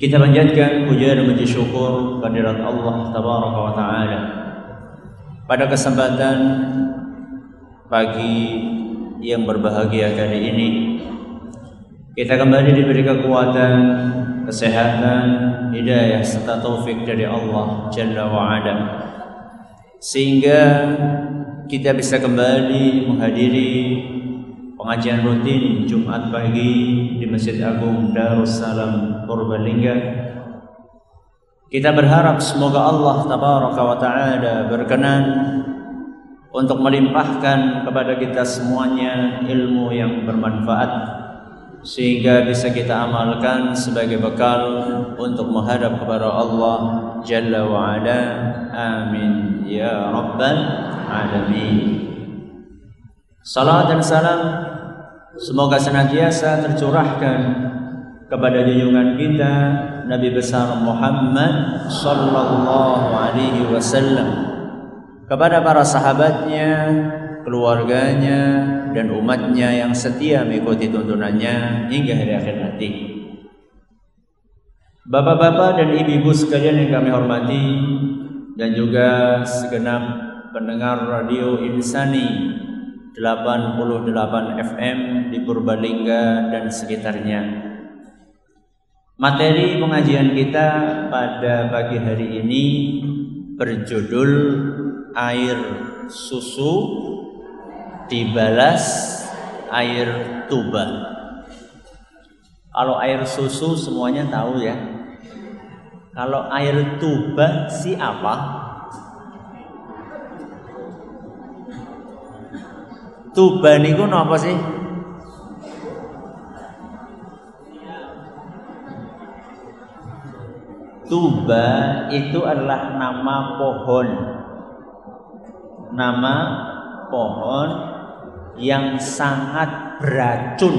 Kita panjatkan puja dan puji syukur kehadirat Allah Tabaraka wa Ta'ala. Pada kesempatan pagi yang berbahagia kali ini Kita kembali diberi kekuatan, kesehatan, hidayah serta taufik dari Allah Jalla wa Ala. Sehingga kita bisa kembali menghadiri pengajian rutin Jumat pagi di Masjid Agung Darussalam Purbalingga. Kita berharap semoga Allah tabaraka wa taala berkenan untuk melimpahkan kepada kita semuanya ilmu yang bermanfaat sehingga bisa kita amalkan sebagai bekal untuk menghadap kepada Allah Jalla wa Ala. Amin ya rabbal alamin. Salam dan salam semoga senantiasa tercurahkan kepada junjungan kita Nabi besar Muhammad sallallahu alaihi wasallam kepada para sahabatnya, keluarganya dan umatnya yang setia mengikuti tuntunannya hingga hari akhir nanti. Bapak-bapak dan ibu-ibu sekalian yang kami hormati dan juga segenap pendengar radio Insani 88 FM di Purbalingga dan sekitarnya. Materi pengajian kita pada pagi hari ini berjudul air susu dibalas air tuba. Kalau air susu semuanya tahu ya. Kalau air tuba si apa? Tuba niku napa sih? Tuba itu adalah nama pohon. Nama pohon yang sangat beracun.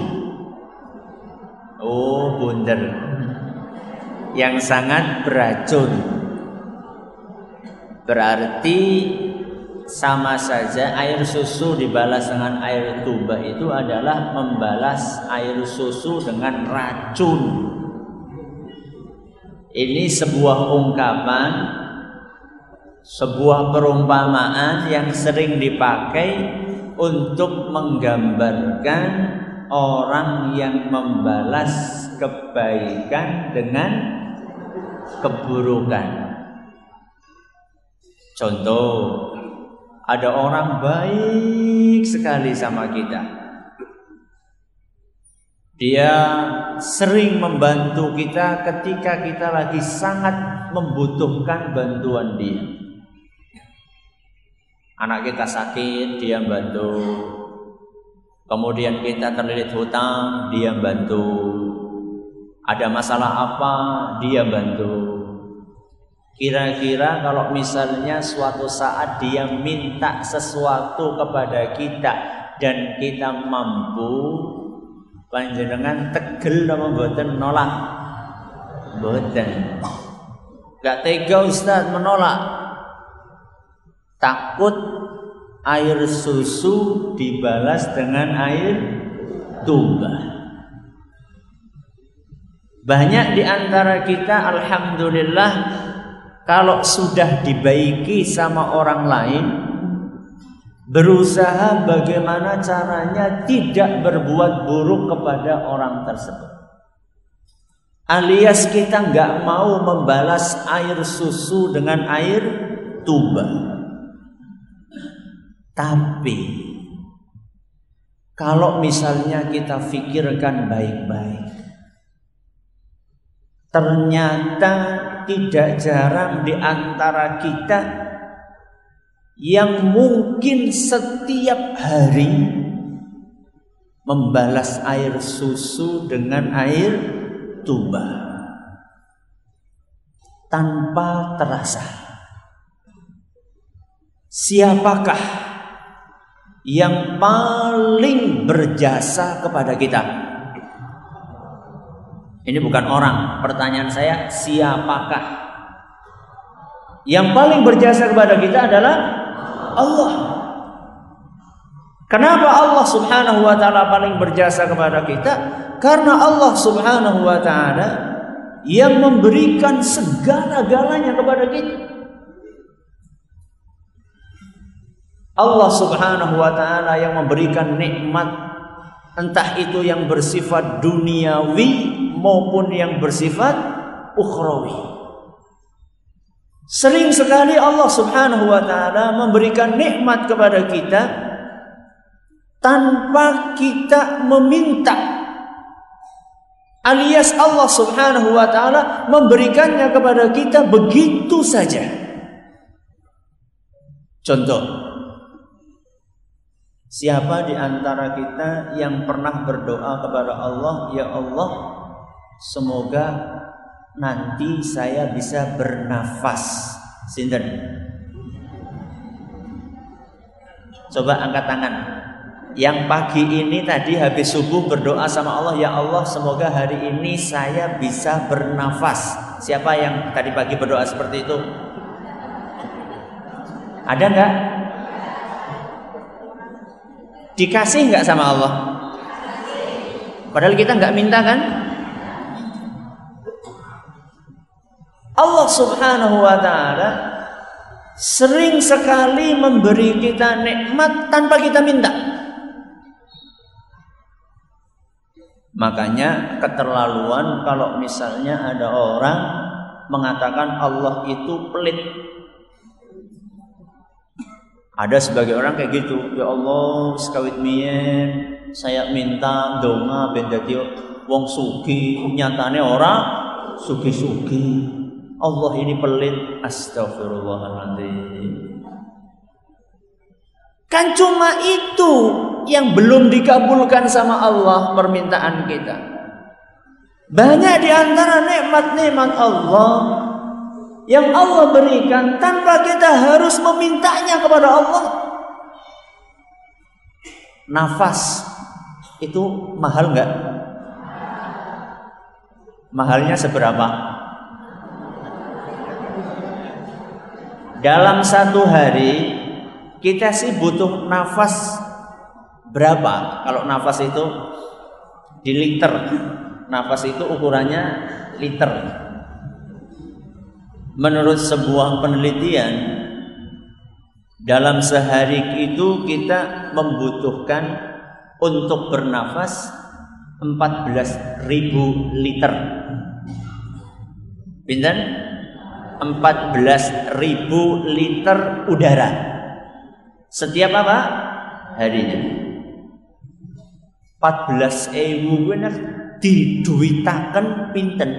Oh, bunder. Yang sangat beracun. Berarti sama saja air susu dibalas dengan air tuba itu adalah membalas air susu dengan racun. Ini sebuah ungkapan, sebuah perumpamaan yang sering dipakai untuk menggambarkan orang yang membalas kebaikan dengan keburukan. Contoh, ada orang baik sekali sama kita. Dia sering membantu kita ketika kita lagi sangat membutuhkan bantuan dia. Anak kita sakit, dia bantu. Kemudian kita terlilit hutang, dia bantu. Ada masalah apa, dia bantu. Kira-kira kalau misalnya suatu saat dia minta sesuatu kepada kita dan kita mampu panjenengan tegel apa mboten nolak? Mboten. Gak tega Ustaz menolak. Takut air susu dibalas dengan air tuba. Banyak di antara kita alhamdulillah kalau sudah dibaiki sama orang lain berusaha bagaimana caranya tidak berbuat buruk kepada orang tersebut. Alias kita nggak mau membalas air susu dengan air tuba. Tapi kalau misalnya kita pikirkan baik-baik ternyata tidak jarang di antara kita yang mungkin setiap hari membalas air susu dengan air tuba tanpa terasa. Siapakah yang paling berjasa kepada kita? Ini bukan orang. Pertanyaan saya, siapakah yang paling berjasa kepada kita adalah Allah. Kenapa Allah Subhanahu wa taala paling berjasa kepada kita? Karena Allah Subhanahu wa taala yang memberikan segala-galanya kepada kita. Allah Subhanahu wa taala yang memberikan nikmat entah itu yang bersifat duniawi maupun yang bersifat ukhrawi. Sering sekali Allah Subhanahu wa taala memberikan nikmat kepada kita tanpa kita meminta. Alias Allah Subhanahu wa taala memberikannya kepada kita begitu saja. Contoh Siapa di antara kita yang pernah berdoa kepada Allah, ya Allah, semoga nanti saya bisa bernafas. Sinten? Coba angkat tangan. Yang pagi ini tadi habis subuh berdoa sama Allah, ya Allah semoga hari ini saya bisa bernafas. Siapa yang tadi pagi berdoa seperti itu? Ada nggak? Dikasih nggak sama Allah? Padahal kita nggak minta kan? Allah Subhanahu wa taala sering sekali memberi kita nikmat tanpa kita minta. Makanya keterlaluan kalau misalnya ada orang mengatakan Allah itu pelit. Ada sebagai orang kayak gitu, ya Allah sekawit mien saya minta donga ben wong sugi, nyatane ora sugi-sugi. Allah ini pelit. Astagfirullahaladzim kan cuma itu yang belum dikabulkan sama Allah permintaan kita. Banyak di antara nikmat-nikmat Allah yang Allah berikan tanpa kita harus memintanya kepada Allah. Nafas itu mahal nggak? Mahalnya seberapa Dalam satu hari kita sih butuh nafas berapa? Kalau nafas itu di liter. Nafas itu ukurannya liter. Menurut sebuah penelitian dalam sehari itu kita membutuhkan untuk bernafas 14.000 liter. Pinten? 14.000 liter udara. Setiap apa? Harinya. 14.000 benar diduitakan pinten?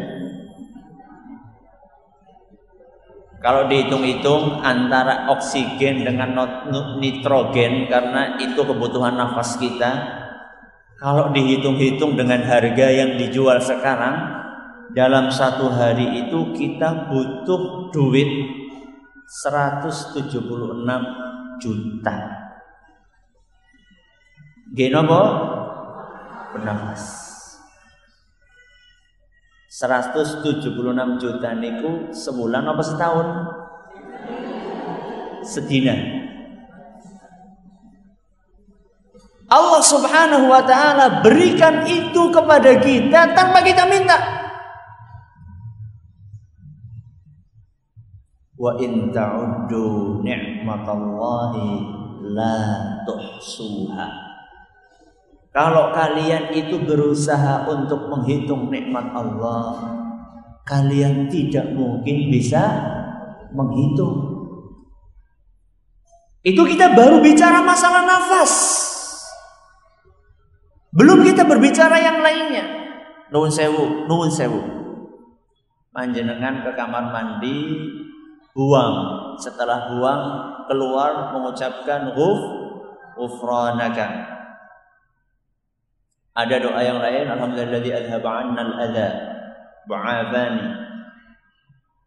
Kalau dihitung-hitung antara oksigen dengan nitrogen karena itu kebutuhan nafas kita kalau dihitung-hitung dengan harga yang dijual sekarang dalam satu hari itu kita butuh duit 176 juta. Genopo bernafas. 176 juta niku sebulan apa setahun? Sedina. Allah Subhanahu wa taala berikan itu kepada kita tanpa kita minta. Wa in ta'uddu ni'matallahi la tuhsuha. Kalau kalian itu berusaha untuk menghitung nikmat Allah kalian tidak mungkin bisa menghitung. Itu kita baru bicara masalah nafas. Belum kita berbicara yang lainnya. Nuwun sewu nuwun sewu. Panjenengan ke kamar mandi buang setelah buang keluar mengucapkan ghuf ghufranaka ada doa yang lain alhamdulillah adhaba 'annal adza Ba'abani.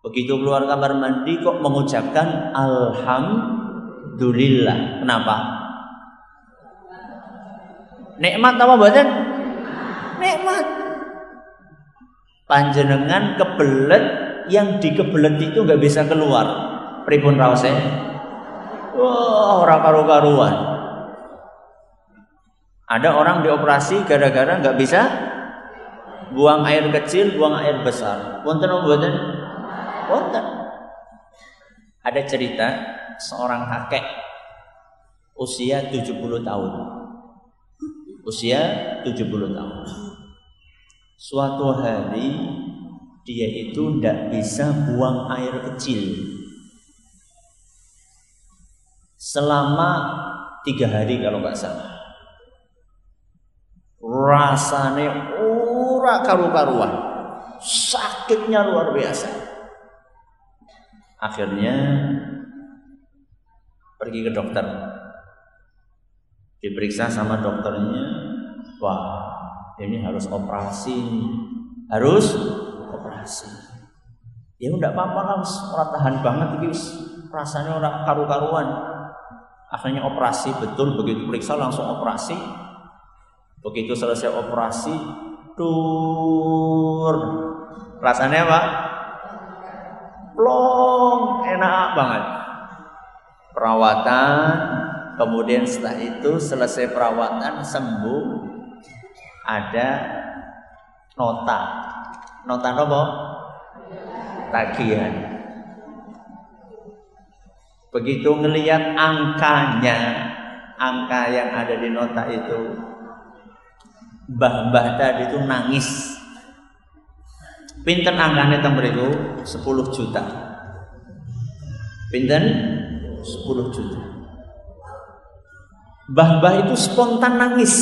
Begitu keluar kamar mandi kok mengucapkan alhamdulillah. Kenapa? Nikmat apa badan? Nikmat. Panjenengan kebelet yang dikebelet itu nggak bisa keluar. Pripun rawse? Wah, orang karu-karuan. Ada orang dioperasi gara-gara nggak bisa buang air kecil, buang air besar. Wonten mboten? Wonten. Ada cerita seorang kakek usia 70 tahun. Usia 70 tahun. Suatu hari dia itu tidak bisa buang air kecil. Selama tiga hari kalau nggak salah. Rasanya ora karu-karuan. Sakitnya luar biasa. Akhirnya pergi ke dokter. Diperiksa sama dokternya. Wah ini harus operasi. Harus operasi ya udah apa-apa lah orang tahan banget ini rasanya orang karu-karuan. Akhirnya operasi betul. Begitu periksa langsung operasi. Begitu selesai operasi, tur. Rasanya apa? Plong, enak banget. Perawatan, kemudian setelah itu selesai perawatan sembuh, ada nota. Nota apa? Tagihan. Begitu ngelihat angkanya, angka yang ada di nota itu mbah-mbah tadi itu nangis. Pinten angkanya teng mriku 10 juta. Pinten 10 juta. Mbah-mbah itu spontan nangis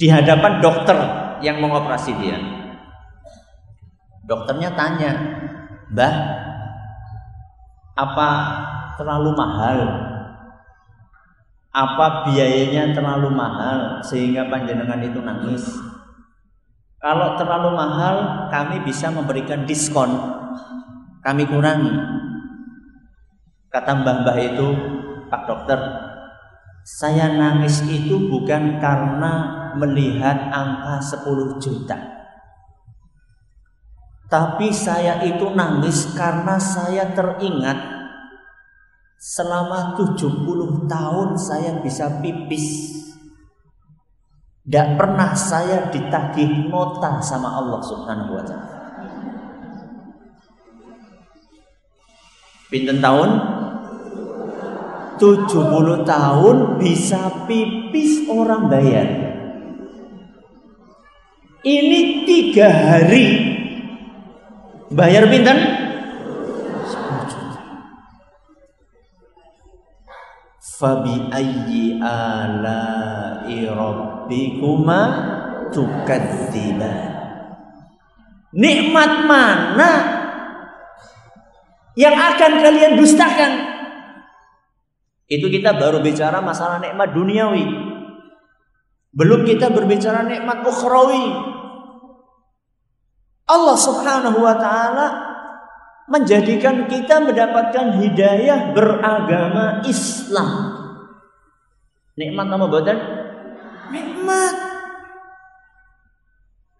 di hadapan dokter yang mengoperasi dia. Dokternya tanya, "Mbah, apa terlalu mahal apa biayanya terlalu mahal sehingga panjenengan itu nangis? Kalau terlalu mahal, kami bisa memberikan diskon. Kami kurangi. Kata mbah-mbah itu, Pak Dokter, saya nangis itu bukan karena melihat angka 10 juta. Tapi saya itu nangis karena saya teringat Selama 70 tahun saya bisa pipis. Tidak pernah saya ditagih nota sama Allah Subhanahu wa taala. Pinten tahun? 70 tahun bisa pipis orang bayar. Ini tiga hari bayar pinten? fabi ayyi ala'i rabbikuma tukadziban nikmat mana yang akan kalian dustakan? Itu kita baru bicara masalah nikmat duniawi. Belum kita berbicara nikmat ukhrawi Allah Subhanahu wa taala menjadikan kita mendapatkan hidayah beragama Islam. Nikmat nama badan? Nikmat.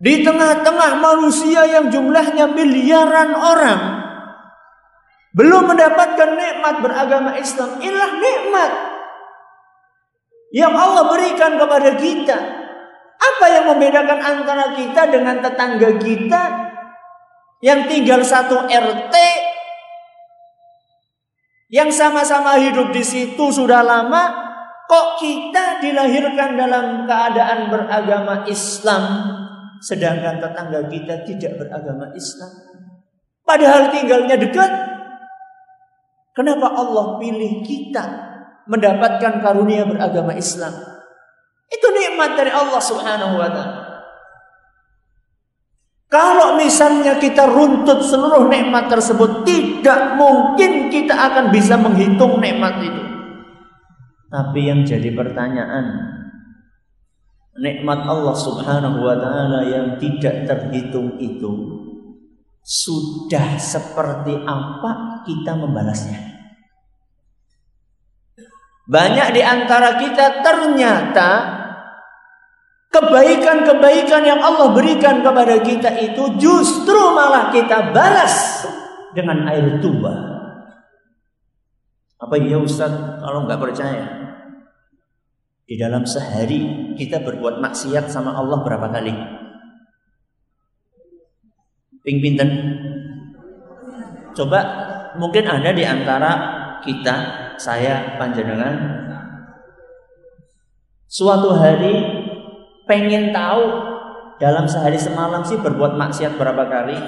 Di tengah-tengah manusia yang jumlahnya miliaran orang belum mendapatkan nikmat beragama Islam. Inilah nikmat yang Allah berikan kepada kita. Apa yang membedakan antara kita dengan tetangga kita? Yang tinggal satu RT yang sama-sama hidup di situ sudah lama kok kita dilahirkan dalam keadaan beragama Islam sedangkan tetangga kita tidak beragama Islam? Padahal tinggalnya dekat. Kenapa Allah pilih kita mendapatkan karunia beragama Islam? Itu nikmat dari Allah Subhanahu wa taala kalau misalnya kita runtut seluruh nikmat tersebut, tidak mungkin kita akan bisa menghitung nikmat itu. Tapi yang jadi pertanyaan, nikmat Allah Subhanahu wa taala yang tidak terhitung itu sudah seperti apa kita membalasnya. Banyak di antara kita ternyata kebaikan-kebaikan yang Allah berikan kepada kita itu justru malah kita balas dengan air tuba. Apa iya Ustaz kalau nggak percaya? Di dalam sehari kita berbuat maksiat sama Allah berapa kali? Ping pinten? Coba mungkin ada di antara kita, saya, panjenengan suatu hari pengen tahu dalam sehari semalam sih berbuat maksiat berapa kali?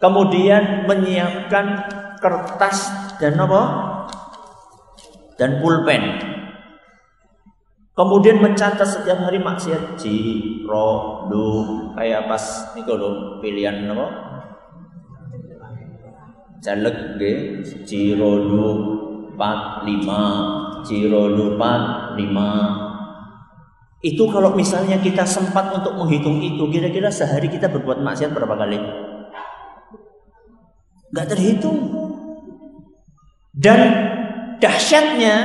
Kemudian menyiapkan kertas dan apa? Dan pulpen Kemudian mencatat setiap hari maksiat ji, ro, du, kayak pas niku lho pilihan apa? Caleg ge, ji, ro, du, pat, lima, ji, ro, du, pat, lima. Itu kalau misalnya kita sempat untuk menghitung itu, kira-kira sehari kita berbuat maksiat berapa kali? Gak terhitung. Dan dahsyatnya,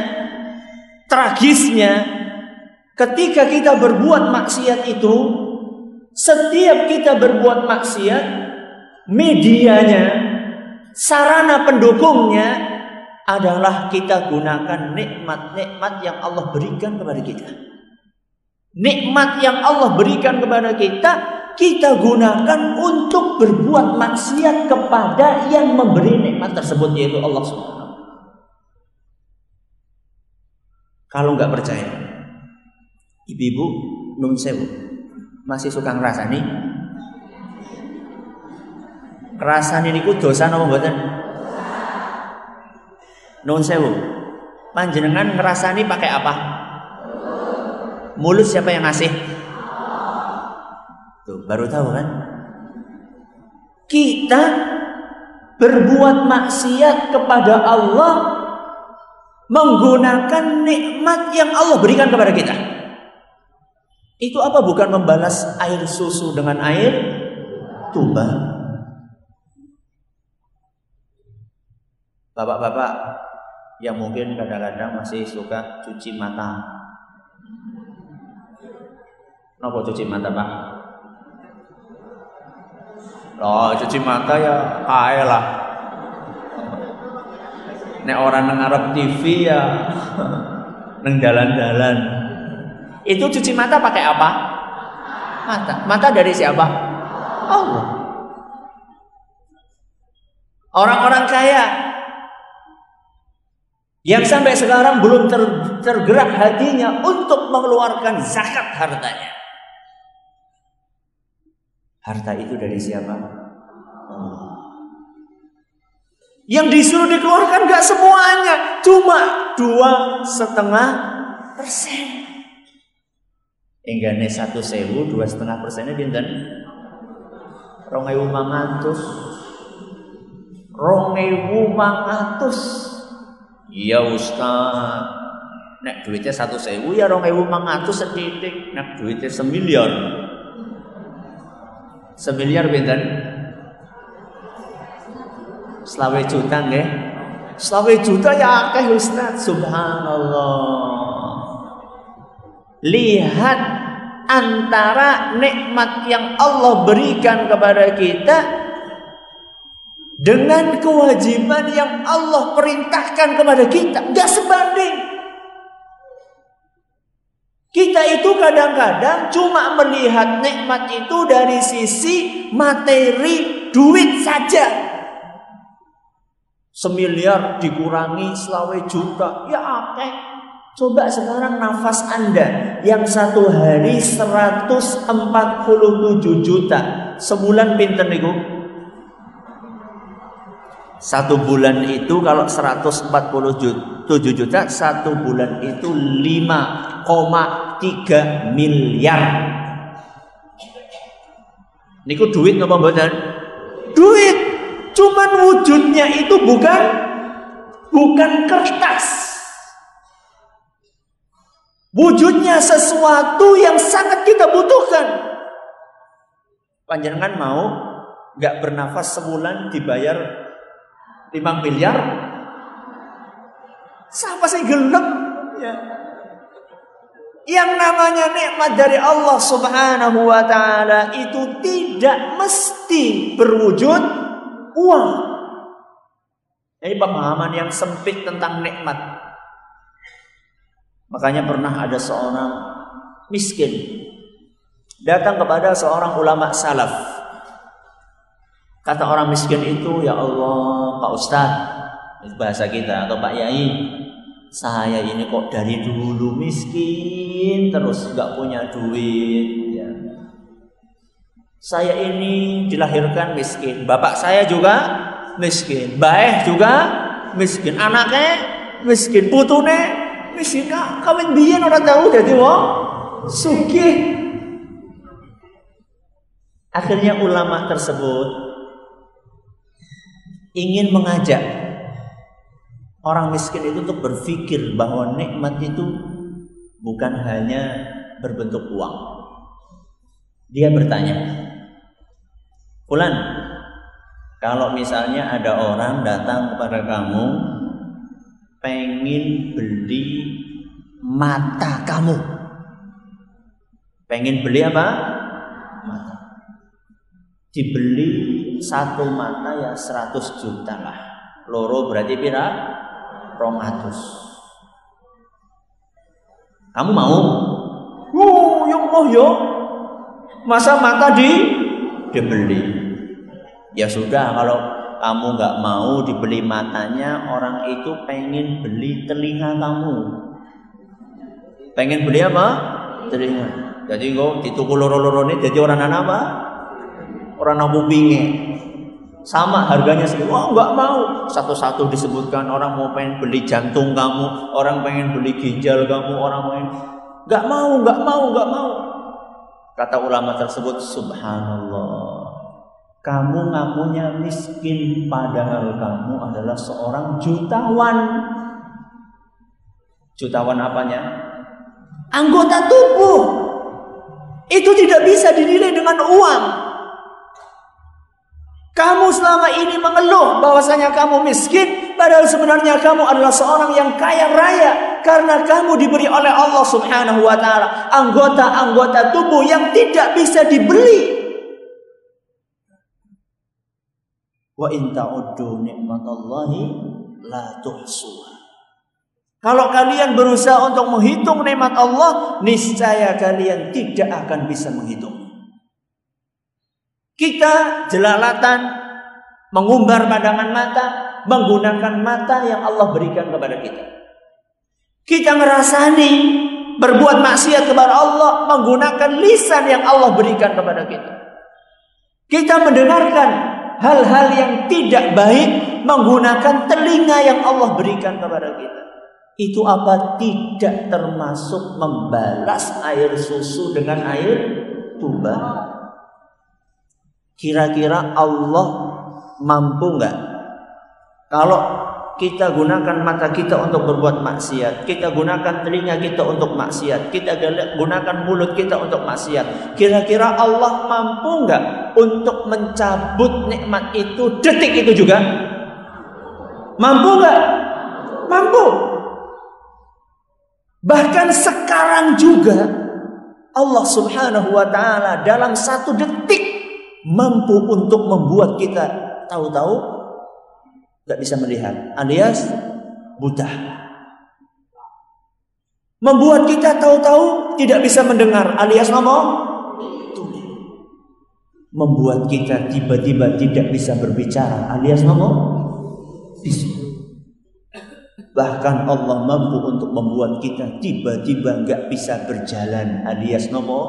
tragisnya, Ketika kita berbuat maksiat itu, setiap kita berbuat maksiat, medianya, sarana pendukungnya adalah kita gunakan nikmat-nikmat yang Allah berikan kepada kita. Nikmat yang Allah berikan kepada kita, kita gunakan untuk berbuat maksiat kepada yang memberi nikmat tersebut yaitu Allah Subhanahu. Kalau nggak percaya, Ibu-ibu nun sewu masih suka ngrasani? Ngrasani niku dosa napa mboten? Nun sewu. Panjenengan ngerasani pakai apa? Mulut siapa yang ngasih? Tuh, baru tahu kan? Kita berbuat maksiat kepada Allah menggunakan nikmat yang Allah berikan kepada kita. Itu apa bukan membalas air susu dengan air tuba? Bapak-bapak yang mungkin kadang-kadang masih suka cuci mata. Kenapa cuci mata, Pak? Oh, cuci mata ya kae lah. Nek orang nang TV ya neng jalan-jalan. Itu cuci mata pakai apa? Mata. Mata dari siapa? Allah. Orang-orang kaya yang sampai sekarang belum ter, tergerak hatinya untuk mengeluarkan zakat hartanya. Harta itu dari siapa? Yang disuruh dikeluarkan gak semuanya, cuma dua setengah persen. Enggane satu sewu dua setengah persennya pinten? Rongewu mangatus. Rongewu mangatus. Iya Ustaz. Nek duitnya satu sewu ya rongewu mangatus sedikit. Nek duitnya semiliar. Semiliar pinten? Selawe juta nggih. Selawe juta ya akeh Ustaz. Subhanallah. Lihat antara nikmat yang Allah berikan kepada kita dengan kewajiban yang Allah perintahkan kepada kita. Gak sebanding. Kita itu kadang-kadang cuma melihat nikmat itu dari sisi materi duit saja. Semiliar dikurangi selawe juta, ya akeh. Coba sekarang nafas Anda yang satu hari 147 juta. Sebulan pinter niku? Satu bulan itu kalau 147 juta, satu bulan itu 5,3 miliar. Niku duit napa mboten? Duit. Cuman wujudnya itu bukan bukan kertas. Wujudnya sesuatu yang sangat kita butuhkan. Panjangan mau nggak bernafas sebulan dibayar 5 miliar? Siapa sih gelem? Ya. Yang namanya nikmat dari Allah Subhanahu wa taala itu tidak mesti berwujud uang. Ini pemahaman yang sempit tentang nikmat. Makanya pernah ada seorang miskin datang kepada seorang ulama salaf. Kata orang miskin itu, "Ya Allah, Pak Ustadz, bahasa kita atau Pak Yai, saya ini kok dari dulu miskin terus nggak punya duit ya. Saya ini dilahirkan miskin, bapak saya juga miskin, baik juga miskin, anaknya miskin, putune miskin. Kawin biyen orang tahu jadi wong sugih. Akhirnya ulama tersebut ingin mengajak orang miskin itu untuk berpikir bahwa nikmat itu bukan hanya berbentuk uang. Dia bertanya, "Fulan, kalau misalnya ada orang datang kepada kamu pengen beli mata kamu. Pengen beli apa? Mata. Dibeli satu mata ya 100 juta lah. Loro berarti pira? Romatus. Kamu mau? Oh, yang mau yo. Masa mata di dibeli? Ya sudah kalau kamu nggak mau dibeli matanya, orang itu pengen beli telinga kamu. Pengen beli apa? Telinga. Jadi kok di tuku loro-loro ini jadi orang anak apa? Orang nabu binge. Sama harganya sih. Wah nggak mau. Satu-satu disebutkan orang mau pengen beli jantung kamu, orang pengen beli ginjal kamu, orang pengen nggak mau, nggak mau, nggak mau. Kata ulama tersebut, Subhanallah. Kamu ngakunya miskin padahal kamu adalah seorang jutawan. Jutawan apanya? Anggota tubuh. Itu tidak bisa dinilai dengan uang. Kamu selama ini mengeluh bahwasanya kamu miskin padahal sebenarnya kamu adalah seorang yang kaya raya karena kamu diberi oleh Allah Subhanahu wa taala anggota-anggota tubuh yang tidak bisa dibeli Wa in ta'uddu nikmatallahi la tuhsuha. Kalau kalian berusaha untuk menghitung nikmat Allah, niscaya kalian tidak akan bisa menghitung. Kita jelalatan mengumbar pandangan mata, menggunakan mata yang Allah berikan kepada kita. Kita ngerasani berbuat maksiat kepada Allah menggunakan lisan yang Allah berikan kepada kita. Kita mendengarkan hal-hal yang tidak baik menggunakan telinga yang Allah berikan kepada kita. Itu apa? Tidak termasuk membalas air susu dengan air tuba. Kira-kira Allah mampu nggak? Kalau kita gunakan mata kita untuk berbuat maksiat, kita gunakan telinga kita untuk maksiat, kita gunakan mulut kita untuk maksiat. Kira-kira Allah mampu nggak untuk mencabut nikmat itu detik itu juga? Mampu nggak? Mampu. Bahkan sekarang juga Allah Subhanahu wa taala dalam satu detik mampu untuk membuat kita tahu-tahu nggak bisa melihat, alias buta. Membuat kita tahu-tahu tidak bisa mendengar, alias ngomong Membuat kita tiba-tiba tidak bisa berbicara, alias ngomong bisu. Bahkan Allah mampu untuk membuat kita tiba-tiba nggak bisa berjalan, alias ngomong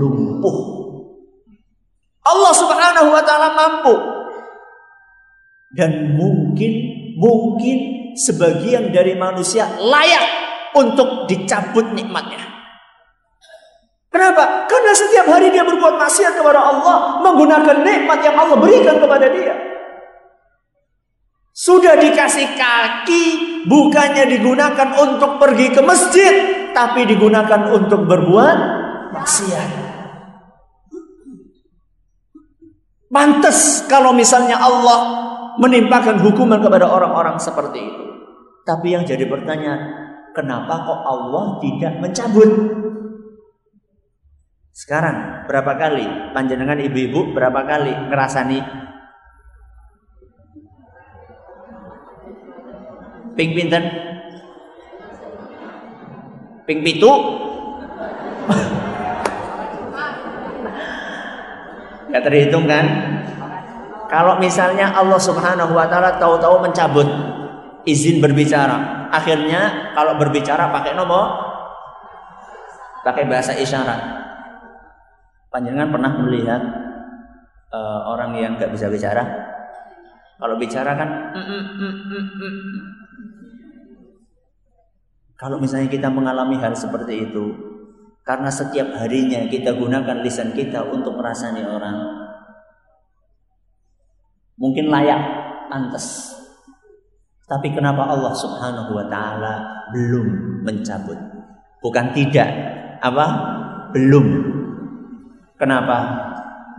lumpuh. Allah Subhanahu wa taala mampu dan mungkin mungkin sebagian dari manusia layak untuk dicabut nikmatnya. Kenapa? Karena setiap hari dia berbuat maksiat kepada Allah menggunakan nikmat yang Allah berikan kepada dia. Sudah dikasih kaki, bukannya digunakan untuk pergi ke masjid, tapi digunakan untuk berbuat maksiat. Pantes kalau misalnya Allah menimpakan hukuman kepada orang-orang seperti itu. Tapi yang jadi pertanyaan, kenapa kok Allah tidak mencabut? Sekarang berapa kali panjenengan ibu-ibu berapa kali ngerasani Ping pinten? Ping pitu? Gak terhitung kan? Kalau misalnya Allah Subhanahu wa taala tahu-tahu mencabut izin berbicara, akhirnya kalau berbicara pakai nomor pakai bahasa isyarat. Panjenengan pernah melihat uh, orang yang gak bisa bicara? Kalau bicara kan kalau misalnya kita mengalami hal seperti itu, karena setiap harinya kita gunakan lisan kita untuk merasani orang, mungkin layak, pantas. Tapi kenapa Allah Subhanahu wa taala belum mencabut? Bukan tidak, apa? Belum. Kenapa?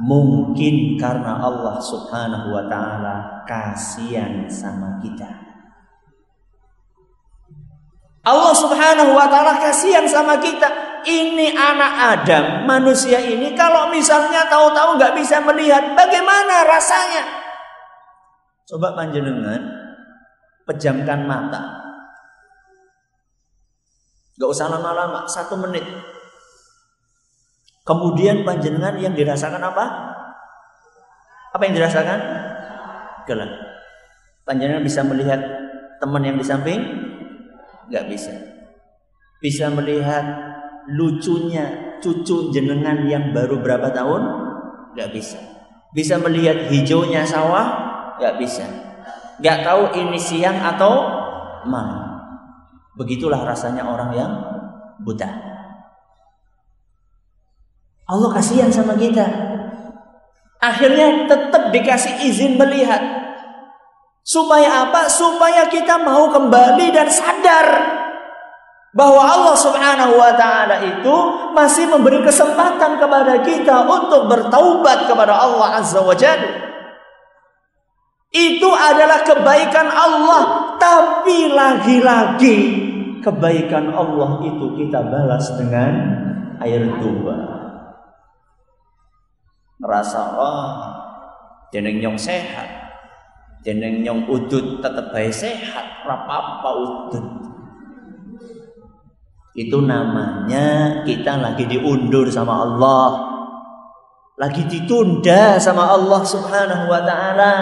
Mungkin karena Allah Subhanahu wa taala kasihan sama kita. Allah Subhanahu wa taala kasihan sama kita. Ini anak Adam, manusia ini kalau misalnya tahu-tahu nggak bisa melihat, bagaimana rasanya? Coba panjenengan pejamkan mata. Gak usah lama-lama, satu menit. Kemudian panjenengan yang dirasakan apa? Apa yang dirasakan? Gelap. Panjenengan bisa melihat teman yang di samping, nggak bisa. Bisa melihat lucunya cucu jenengan yang baru berapa tahun? Nggak bisa. Bisa melihat hijaunya sawah? Nggak bisa. Nggak tahu ini siang atau malam. Begitulah rasanya orang yang buta. Allah kasihan sama kita. Akhirnya tetap dikasih izin melihat. Supaya apa? Supaya kita mau kembali dan sadar bahwa Allah Subhanahu wa taala itu masih memberi kesempatan kepada kita untuk bertaubat kepada Allah Azza wa Jalla. Itu adalah kebaikan Allah, tapi lagi-lagi kebaikan Allah itu kita balas dengan air tuba. Rasa oh, jeneng nyong sehat, jeneng nyong udut tetap baik sehat apa-apa udut itu namanya kita lagi diundur sama Allah lagi ditunda sama Allah subhanahu wa ta'ala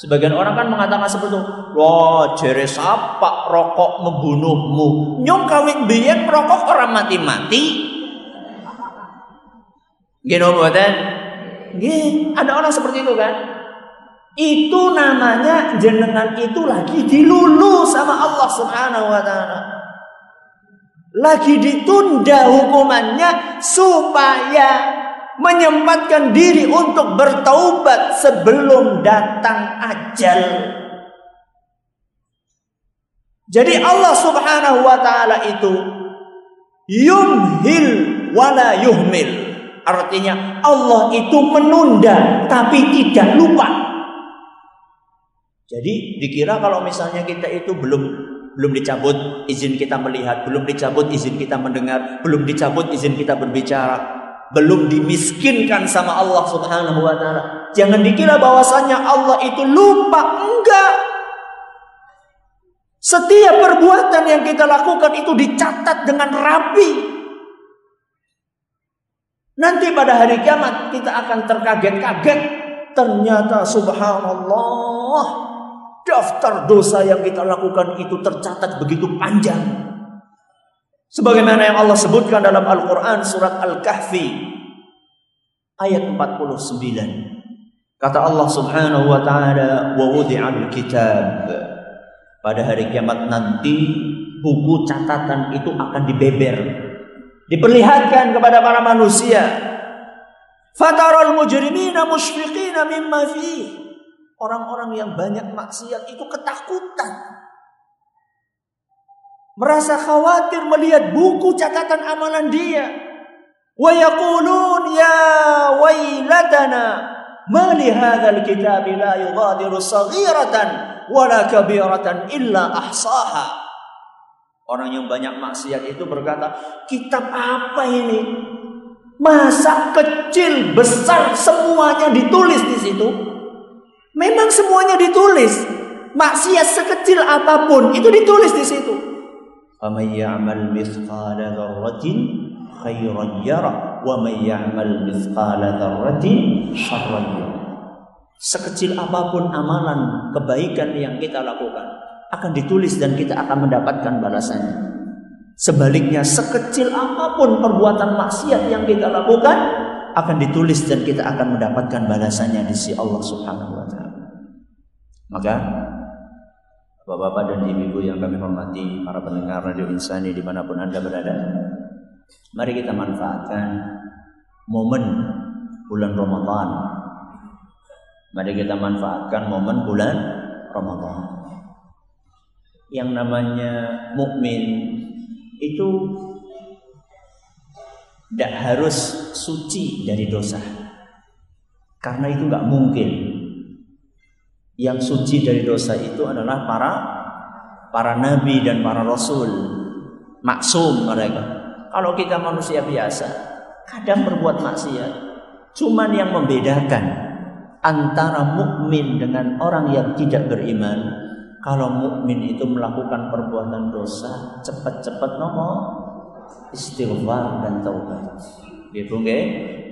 Sebagian orang kan mengatakan seperti itu. Wah, jere sapa rokok membunuhmu. Nyong kawin biyen rokok orang mati-mati. Gini buatan? Ada orang seperti itu kan? Itu namanya jenengan itu lagi dilulu sama Allah Subhanahu wa taala. Lagi ditunda hukumannya supaya menyempatkan diri untuk bertaubat sebelum datang ajal. Jadi Allah Subhanahu wa taala itu yumhil wala yuhmil. Artinya Allah itu menunda tapi tidak lupa. Jadi dikira kalau misalnya kita itu belum belum dicabut izin kita melihat, belum dicabut izin kita mendengar, belum dicabut izin kita berbicara, belum dimiskinkan sama Allah Subhanahu wa taala. Jangan dikira bahwasanya Allah itu lupa, enggak. Setiap perbuatan yang kita lakukan itu dicatat dengan rapi. Nanti pada hari kiamat kita akan terkaget-kaget. Ternyata subhanallah daftar dosa yang kita lakukan itu tercatat begitu panjang. Sebagaimana yang Allah sebutkan dalam Al-Quran surat Al-Kahfi ayat 49. Kata Allah subhanahu wa ta'ala wa wudi'al kitab. Pada hari kiamat nanti buku catatan itu akan dibeber. Diperlihatkan kepada para manusia. Fataral mujrimina musyfiqina mimma fihi Orang-orang yang banyak maksiat itu ketakutan. Merasa khawatir melihat buku catatan amalan dia. Wa yaqulun ya wailatana ma li hadzal kitab la yughadiru saghiratan wala kabiratan illa ahsaha. Orang yang banyak maksiat itu berkata, kitab apa ini? Masa kecil, besar, semuanya ditulis di situ. Memang semuanya ditulis. Maksiat sekecil apa pun itu ditulis di situ. Mithqala dzarratin khairan yara wa man ya'mal mithqala dzarratin syarran yara. Sekecil apa pun amalan kebaikan yang kita lakukan akan ditulis dan kita akan mendapatkan balasannya. Sebaliknya sekecil apa pun perbuatan maksiat yang kita lakukan akan ditulis dan kita akan mendapatkan balasannya di sisi Allah Subhanahu wa taala. Maka Bapak-bapak dan ibu-ibu yang kami hormati, para pendengar Radio Insani di mana pun Anda berada, mari kita manfaatkan momen bulan Ramadan. Mari kita manfaatkan momen bulan Ramadan. Yang namanya mukmin itu tidak harus suci dari dosa. Karena itu nggak mungkin yang suci dari dosa itu adalah para para nabi dan para rasul. Maksum mereka. Kalau kita manusia biasa kadang berbuat maksiat. Cuman yang membedakan antara mukmin dengan orang yang tidak beriman kalau mukmin itu melakukan perbuatan dosa cepat-cepat nomor istighfar dan taubat gitu nggih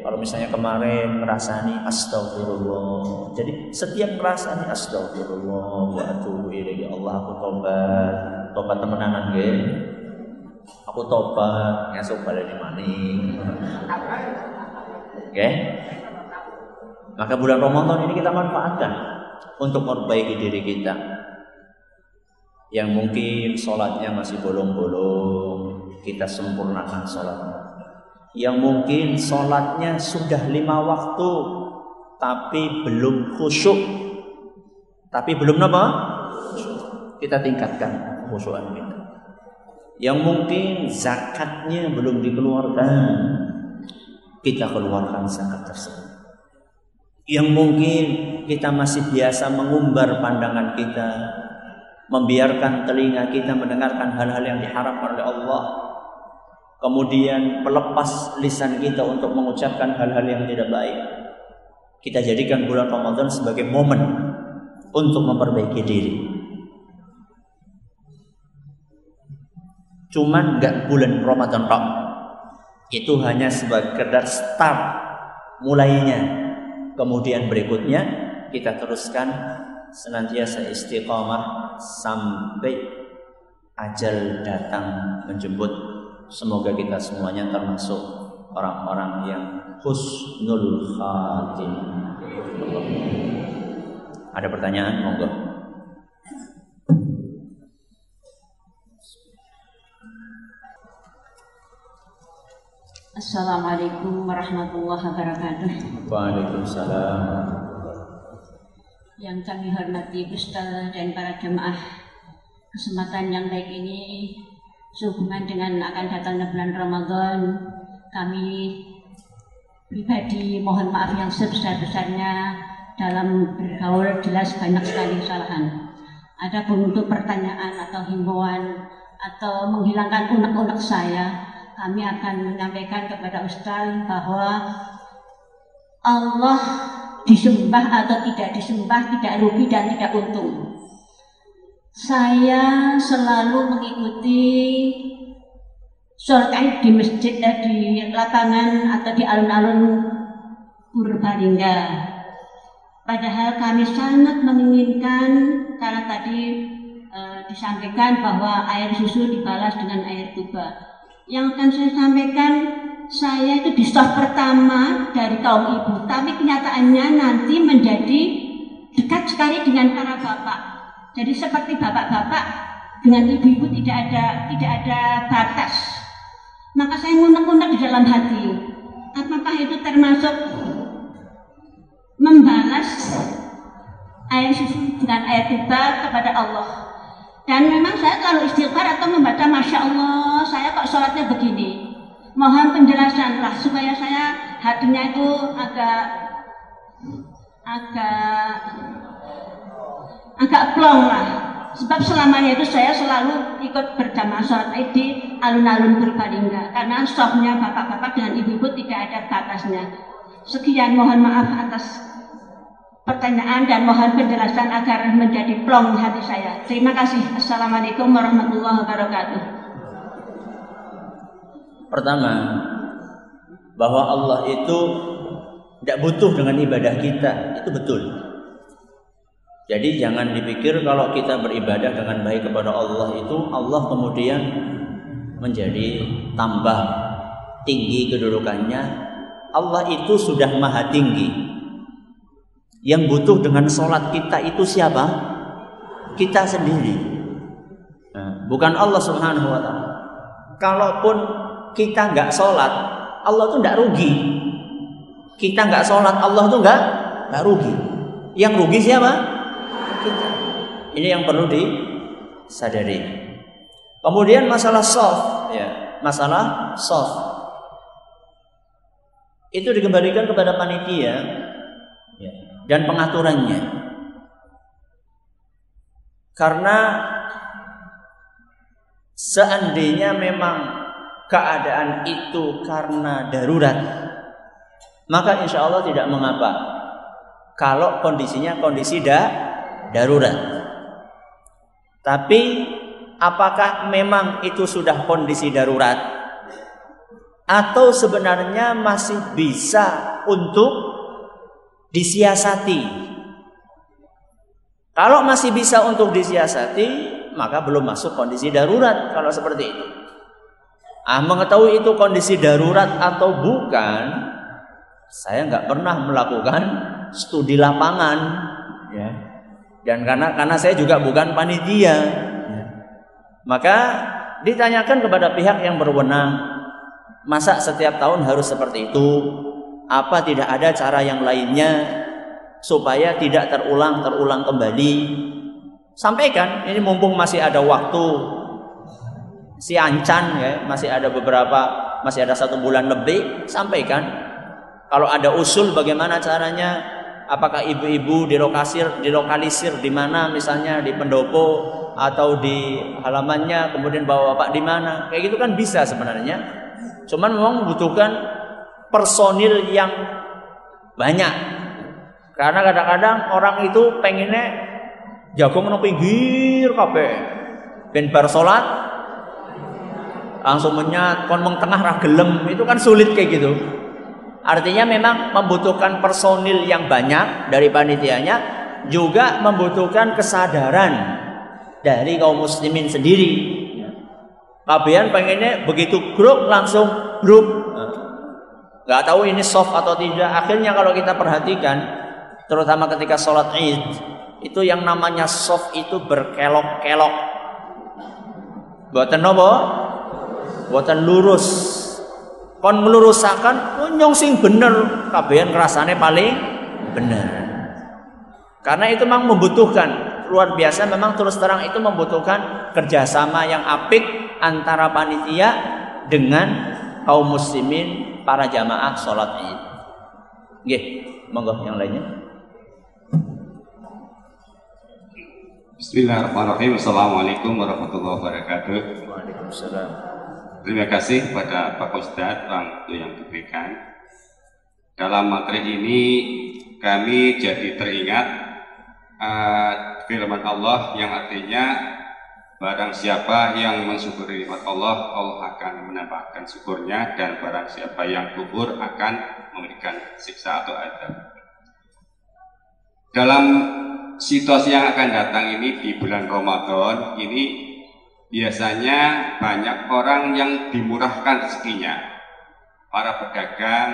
kalau misalnya kemarin ngerasani astagfirullah. Jadi setiap ngerasani astagfirullah wa atubu ya Allah aku tobat. Tobat temenanan nggih. Aku tobat ngasuk balik maning. Oke. Maka bulan Ramadan ini kita manfaatkan untuk memperbaiki diri kita. Yang mungkin sholatnya masih bolong-bolong, kita sempurnakan sholatnya yang mungkin sholatnya sudah lima waktu tapi belum khusyuk. Tapi belum apa? Kita tingkatkan khusyukan kita. Yang mungkin zakatnya belum dikeluarkan kita keluarkan zakat tersebut. Yang mungkin kita masih biasa mengumbar pandangan kita membiarkan telinga kita mendengarkan hal-hal yang diharapkan oleh Allah kemudian melepas lisan kita untuk mengucapkan hal-hal yang tidak baik. Kita jadikan bulan Ramadan sebagai momen untuk memperbaiki diri. Cuman nggak bulan Ramadan kok. Itu hanya sebagai start mulainya. Kemudian berikutnya kita teruskan senantiasa istiqamah sampai ajal datang menjemput Semoga kita semuanya termasuk orang-orang yang husnul khatim. Ada pertanyaan? Monggo. Assalamualaikum warahmatullahi wabarakatuh. Waalaikumsalam. Yang kami hormati Ustaz dan para jemaah, kesempatan yang baik ini sehubungan dengan akan datangnya bulan Ramadan kami pribadi mohon maaf yang sebesar-besarnya dalam bergaul jelas banyak sekali kesalahan. Ada pun untuk pertanyaan atau himbauan atau menghilangkan unek-unek saya, kami akan menyampaikan kepada Ustaz bahwa Allah disembah atau tidak disembah tidak rugi dan tidak untung. Saya selalu mengikuti sholat di masjid eh, di lapangan atau di alun-alun Purbalingga. Padahal kami sangat menginginkan karena tadi e, disampaikan bahwa air susu dibalas dengan air tuba. Yang akan saya sampaikan, saya itu di staf pertama dari kaum ibu, tapi kenyataannya nanti menjadi dekat sekali dengan para bapak jadi seperti bapak-bapak dengan ibu-ibu tidak ada tidak ada batas. Maka saya ngunek-ngunek di dalam hati. Apakah itu termasuk membalas air susu dengan air tiba kepada Allah. Dan memang saya kalau istighfar atau membaca Masya Allah, saya kok sholatnya begini. Mohon penjelasan lah supaya saya hatinya itu agak agak agak plong lah. Sebab selamanya itu saya selalu ikut berjamaah sholat id di alun-alun Purbalingga karena softnya bapak-bapak dengan ibu-ibu tidak ada batasnya. Sekian mohon maaf atas pertanyaan dan mohon penjelasan agar menjadi plong hati saya. Terima kasih. Assalamualaikum warahmatullahi wabarakatuh. Pertama, bahwa Allah itu tidak butuh dengan ibadah kita, itu betul. Jadi jangan dipikir kalau kita beribadah dengan baik kepada Allah itu Allah kemudian menjadi tambah tinggi kedudukannya. Allah itu sudah maha tinggi, yang butuh dengan sholat kita itu siapa? Kita sendiri. Nah, bukan Allah Subhanahu wa taala. Kalaupun kita nggak sholat, Allah tuh nggak rugi. Kita nggak sholat, Allah tuh nggak nggak rugi. Yang rugi siapa? Kita. Ini yang perlu disadari. Kemudian masalah soft, ya, masalah soft itu dikembalikan kepada panitia ya, dan pengaturannya. Karena seandainya memang keadaan itu karena darurat, maka insya Allah tidak mengapa. Kalau kondisinya kondisi da, darurat. Tapi apakah memang itu sudah kondisi darurat? Atau sebenarnya masih bisa untuk disiasati. Kalau masih bisa untuk disiasati, maka belum masuk kondisi darurat kalau seperti itu. Ah, mengetahui itu kondisi darurat atau bukan, saya nggak pernah melakukan studi lapangan, ya. Dan karena karena saya juga bukan panitia, ya. maka ditanyakan kepada pihak yang berwenang, masa setiap tahun harus seperti itu? Apa tidak ada cara yang lainnya supaya tidak terulang terulang kembali? Sampaikan, ini mumpung masih ada waktu si ancan ya, masih ada beberapa, masih ada satu bulan lebih, sampaikan. Kalau ada usul bagaimana caranya? Apakah ibu-ibu dilokasir, dilokalisir di mana misalnya di pendopo atau di halamannya, kemudian bawa bapak di mana? Kayak gitu kan bisa sebenarnya. Cuman memang membutuhkan personil yang banyak. Karena kadang-kadang orang itu pengennya jagung nang pinggir kabeh. Ben bar langsung menyat kon meng tengah gelem itu kan sulit kayak gitu. Artinya memang membutuhkan personil yang banyak dari panitianya juga membutuhkan kesadaran dari kaum muslimin sendiri. Kabehan pengennya begitu grup langsung grup nggak tahu ini soft atau tidak. Akhirnya kalau kita perhatikan, terutama ketika sholat id, itu yang namanya soft itu berkelok-kelok. Buatan nopo? Buatan lurus. Kon melurusakan, oh, nyong sing bener, kabehan kerasane paling bener. Karena itu memang membutuhkan luar biasa memang terus terang itu membutuhkan kerjasama yang apik antara panitia dengan kaum muslimin para jamaah sholat id. Nggih, monggo yang lainnya. Bismillahirrahmanirrahim. Assalamualaikum warahmatullahi wabarakatuh. Waalaikumsalam. Terima kasih kepada Pak Ustadz waktu yang diberikan. Dalam materi ini kami jadi teringat uh, firman Allah yang artinya Barang siapa yang mensyukuri nikmat Allah, Allah akan menambahkan syukurnya dan barang siapa yang kufur akan memberikan siksa atau adab. Dalam situasi yang akan datang ini di bulan Ramadan ini biasanya banyak orang yang dimurahkan rezekinya. Para pedagang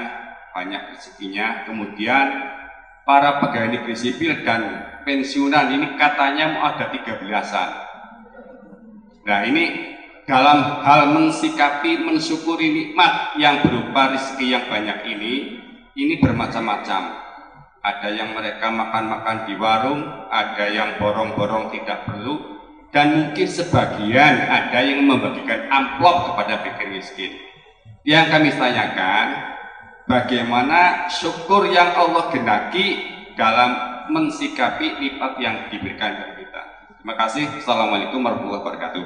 banyak rezekinya, kemudian para pegawai negeri sipil dan pensiunan ini katanya mau ada tiga belasan Nah ini dalam hal mensikapi, mensyukuri nikmat yang berupa rezeki yang banyak ini, ini bermacam-macam. ada yang mereka makan-makan di warung, ada yang borong-borong tidak perlu, dan mungkin sebagian ada yang membagikan amplop kepada fakir miskin. Yang kami tanyakan, bagaimana syukur yang Allah genaki dalam mensikapi lipat yang diberikan kepada kita. Terima kasih. Assalamualaikum warahmatullahi wabarakatuh.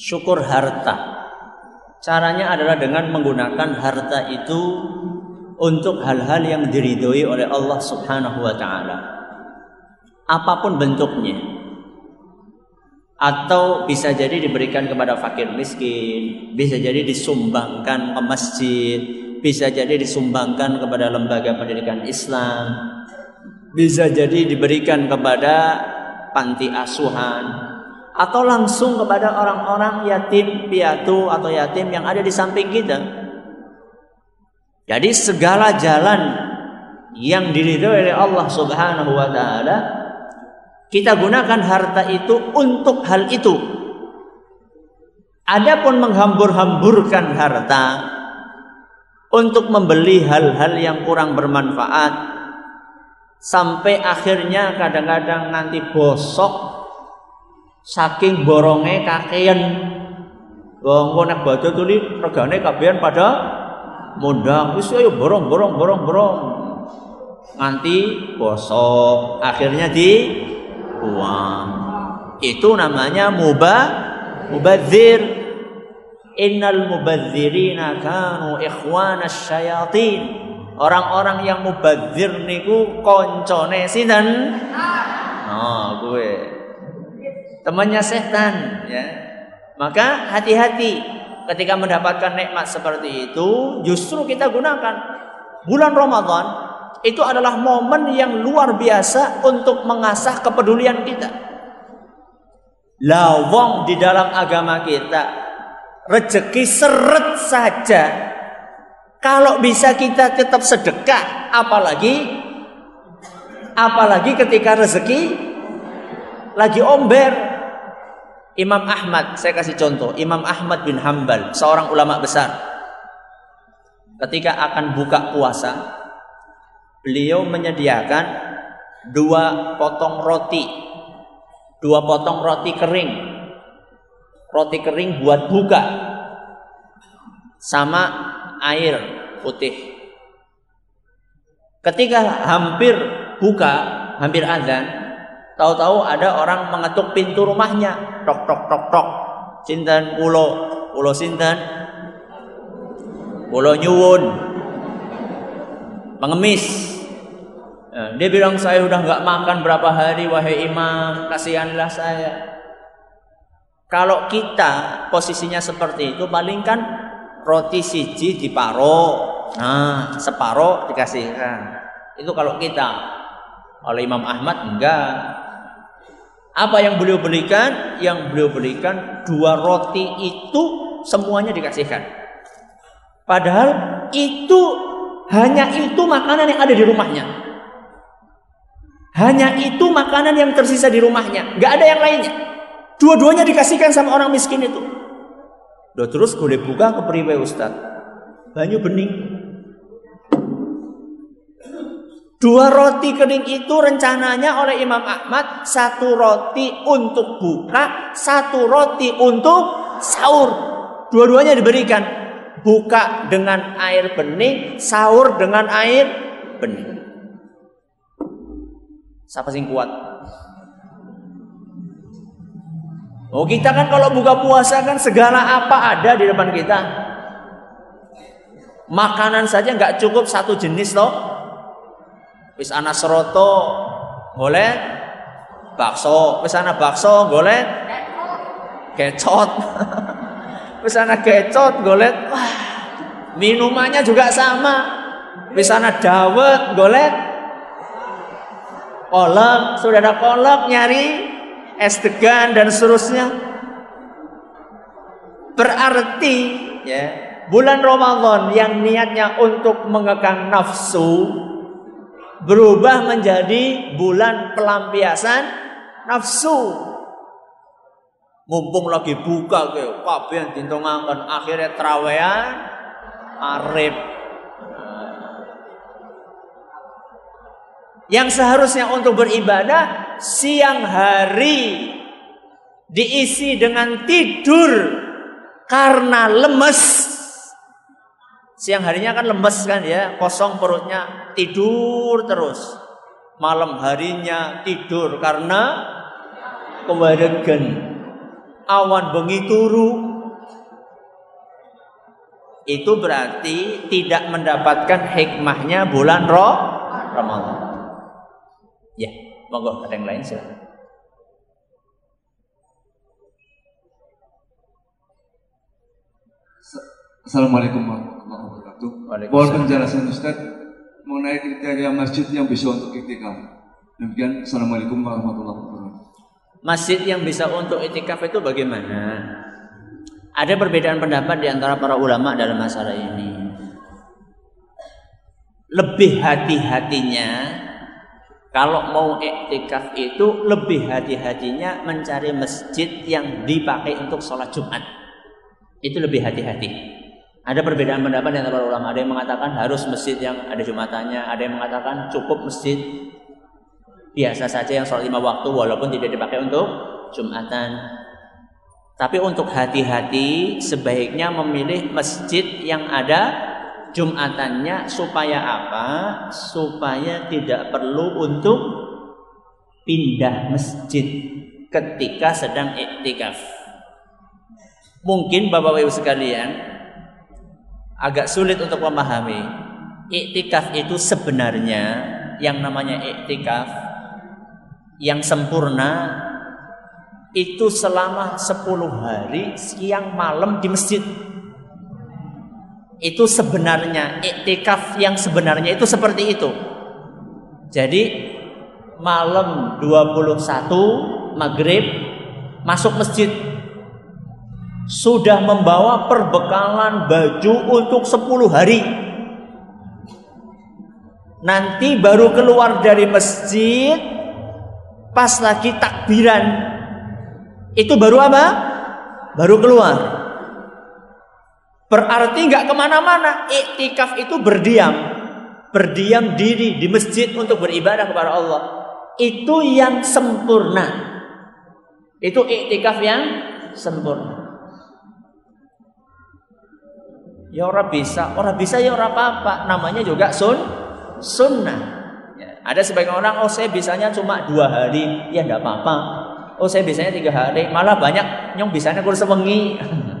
Syukur harta. Caranya adalah dengan menggunakan harta itu untuk hal-hal yang diridhoi oleh Allah Subhanahu wa taala. Apa pun bentuknya. Atau bisa jadi diberikan kepada fakir miskin, bisa jadi disumbangkan ke masjid, bisa jadi disumbangkan kepada lembaga pendidikan Islam, bisa jadi diberikan kepada panti asuhan, atau langsung kepada orang-orang yatim piatu atau yatim yang ada di samping kita. Jadi segala jalan yang diridhoi oleh Allah Subhanahu wa taala kita gunakan harta itu untuk hal itu. Adapun menghambur-hamburkan harta untuk membeli hal-hal yang kurang bermanfaat sampai akhirnya kadang-kadang nanti bosok saking borongnya kakean. Wong nek baca tuli regane kabehan pada mundang wis ayo borong borong borong borong. Nganti bosok akhirnya di buang itu namanya mubah mubadzir innal mubadzirina kanu ikhwanas syayatin. Orang-orang yang mubadzir niku koncone sinten? Oh gue. Temannya setan ya. Maka hati-hati ketika mendapatkan nikmat seperti itu justru kita gunakan. Bulan Ramadan itu adalah momen yang luar biasa untuk mengasah kepedulian kita. Lawang di dalam agama kita rezeki seret saja. Kalau bisa kita tetap sedekah apalagi apalagi ketika rezeki lagi omber. Imam Ahmad, saya kasih contoh, Imam Ahmad bin Hambal, seorang ulama besar. Ketika akan buka puasa, beliau menyediakan dua potong roti, dua potong roti kering, roti kering buat buka, sama air putih. Ketika hampir buka, hampir azan, Tahu-tahu ada orang mengetuk pintu rumahnya. Tok tok tok tok. Sinten pulo, pulo sinten? Pulo nyuwun. Pengemis. Ya, dia bilang saya udah nggak makan berapa hari wahai imam, kasihanlah saya. Kalau kita posisinya seperti itu, paling kan roti siji diparo, nah separo dikasihkan. Itu kalau kita. Oleh Imam Ahmad enggak. Apa yang beliau berikan? Yang beliau berikan dua roti itu semuanya dikasihkan. Padahal itu hanya itu makanan yang ada di rumahnya. Hanya itu makanan yang tersisa di rumahnya, nggak ada yang lainnya. Dua-duanya dikasihkan sama orang miskin itu. Doa terus boleh buka ke periwe Ustaz. Banyu bening. Dua roti kering itu rencananya oleh Imam Ahmad satu roti untuk buka, satu roti untuk sahur. Dua-duanya diberikan. Buka dengan air bening, sahur dengan air bening. Siapa sing kuat? Oh kita kan kalau buka puasa kan segala apa ada di depan kita. Makanan saja nggak cukup satu jenis loh Wis ana seroto golek bakso, wis ana bakso golek kecot. wis ana kecot golek wah minumannya juga sama. Wis ana dawet golek kolak, sudah ada kolak nyari es degan dan seterusnya. Berarti ya, bulan Ramadan yang niatnya untuk mengekang nafsu berubah menjadi bulan pelampiasan nafsu. Mumpung lagi buka ke kabeh dintongaken akhirnya trawean arif. Yang seharusnya untuk beribadah siang hari diisi dengan tidur karena lemes. Siang harinya kan lemes kan ya, kosong perutnya, tidur terus. Malam harinya tidur karena kewadegan. Awan bengi turu. Itu berarti tidak mendapatkan hikmahnya bulan roh Ramadan. Ya, monggo ada yang lain silakan. Assalamualaikum warahmatullahi wabarakatuh. Mohon penjelasan Ustaz mengenai kriteria masjid yang bisa untuk itikaf. Demikian, Assalamualaikum warahmatullahi wabarakatuh. Masjid yang bisa untuk itikaf itu bagaimana? Ada perbedaan pendapat di antara para ulama dalam masalah ini. Lebih hati-hatinya kalau mau iktikaf itu lebih hati-hatinya mencari masjid yang dipakai untuk sholat Jumat. Itu lebih hati-hati. Ada perbedaan pendapat di antara ulama. Ada yang mengatakan harus masjid yang ada Jumatannya. Ada yang mengatakan cukup masjid biasa saja yang sholat lima waktu walaupun tidak dipakai untuk Jumatan. Tapi untuk hati-hati sebaiknya memilih masjid yang ada Jumatannya supaya apa? Supaya tidak perlu untuk pindah masjid ketika sedang iktikaf. Mungkin Bapak Ibu sekalian agak sulit untuk memahami. Iktikaf itu sebenarnya yang namanya iktikaf yang sempurna itu selama 10 hari siang malam di masjid. Itu sebenarnya iktikaf yang sebenarnya itu seperti itu. Jadi malam 21 maghrib masuk masjid sudah membawa perbekalan baju untuk 10 hari. Nanti baru keluar dari masjid pas lagi takbiran itu baru apa? Baru keluar. Berarti nggak ke mana-mana. Iktikaf itu berdiam, berdiam diri di masjid untuk beribadah kepada Allah. Itu yang sempurna. Itu iktikaf yang sempurna. Ya orang bisa, orang bisa ya orang apa-apa. Namanya juga sun, sunnah. Ya, ada sebagian orang, oh saya bisanya cuma dua hari, ya tidak apa-apa. Oh saya bisanya tiga hari, malah banyak yang bisanya kurang sewengi.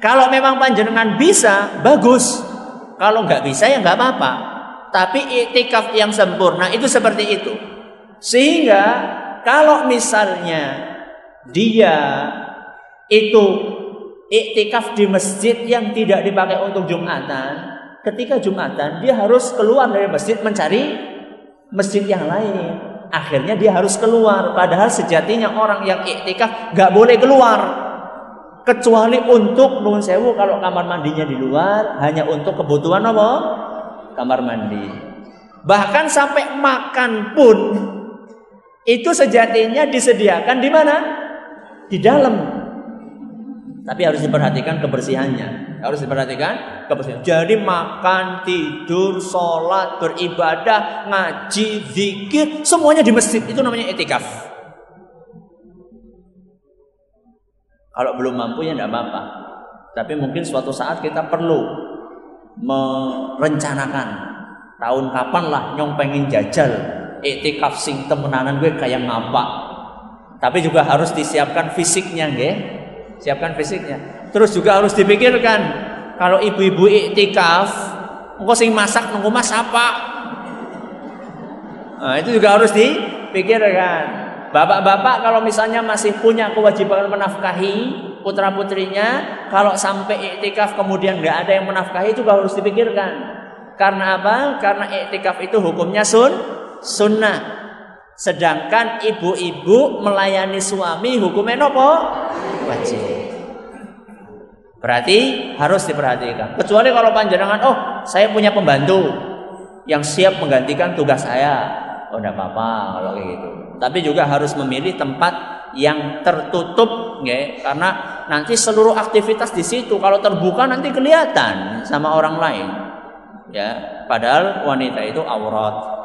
Kalau memang panjenengan bisa, bagus. Kalau nggak bisa ya nggak apa-apa. Tapi itikaf yang sempurna itu seperti itu. Sehingga kalau misalnya dia itu iktikaf di masjid yang tidak dipakai untuk Jumatan, ketika Jumatan dia harus keluar dari masjid mencari masjid yang lain. Akhirnya dia harus keluar. Padahal sejatinya orang yang iktikaf nggak boleh keluar kecuali untuk nuhun sewu kalau kamar mandinya di luar hanya untuk kebutuhan apa? Kamar mandi. Bahkan sampai makan pun itu sejatinya disediakan di mana? Di dalam. Tapi harus diperhatikan kebersihannya. Harus diperhatikan kebersihan. Jadi makan, tidur, sholat, beribadah, ngaji, zikir, semuanya di masjid. Itu namanya etikaf. Kalau belum mampu ya tidak apa-apa. Tapi mungkin suatu saat kita perlu merencanakan tahun kapan lah nyong pengen jajal etikaf sing temenanan gue kayak ngapa. Tapi juga harus disiapkan fisiknya, nggih. Siapkan fisiknya. Terus juga harus dipikirkan kalau ibu-ibu iktikaf, engkau sing masak nunggu mas apa? Nah, itu juga harus dipikirkan. Bapak-bapak kalau misalnya masih punya kewajiban menafkahi putra putrinya, kalau sampai iktikaf kemudian nggak ada yang menafkahi juga harus dipikirkan. Karena apa? Karena iktikaf itu hukumnya sun, sunnah. Sedangkan ibu-ibu melayani suami hukumnya nopo wajib. Berarti harus diperhatikan. Kecuali kalau panjenengan, oh saya punya pembantu yang siap menggantikan tugas saya. Oh tidak apa-apa kalau kayak gitu. Tapi juga harus memilih tempat yang tertutup, ya, karena nanti seluruh aktivitas di situ kalau terbuka nanti kelihatan sama orang lain, ya. Padahal wanita itu aurat.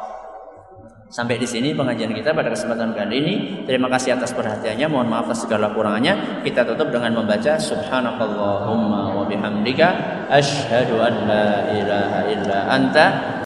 Sampai di sini pengajian kita pada kesempatan kali ini. Terima kasih atas perhatiannya. Mohon maaf atas segala kurangannya. Kita tutup dengan membaca Subhanakallahumma wa bihamdika asyhadu an la ilaha illa anta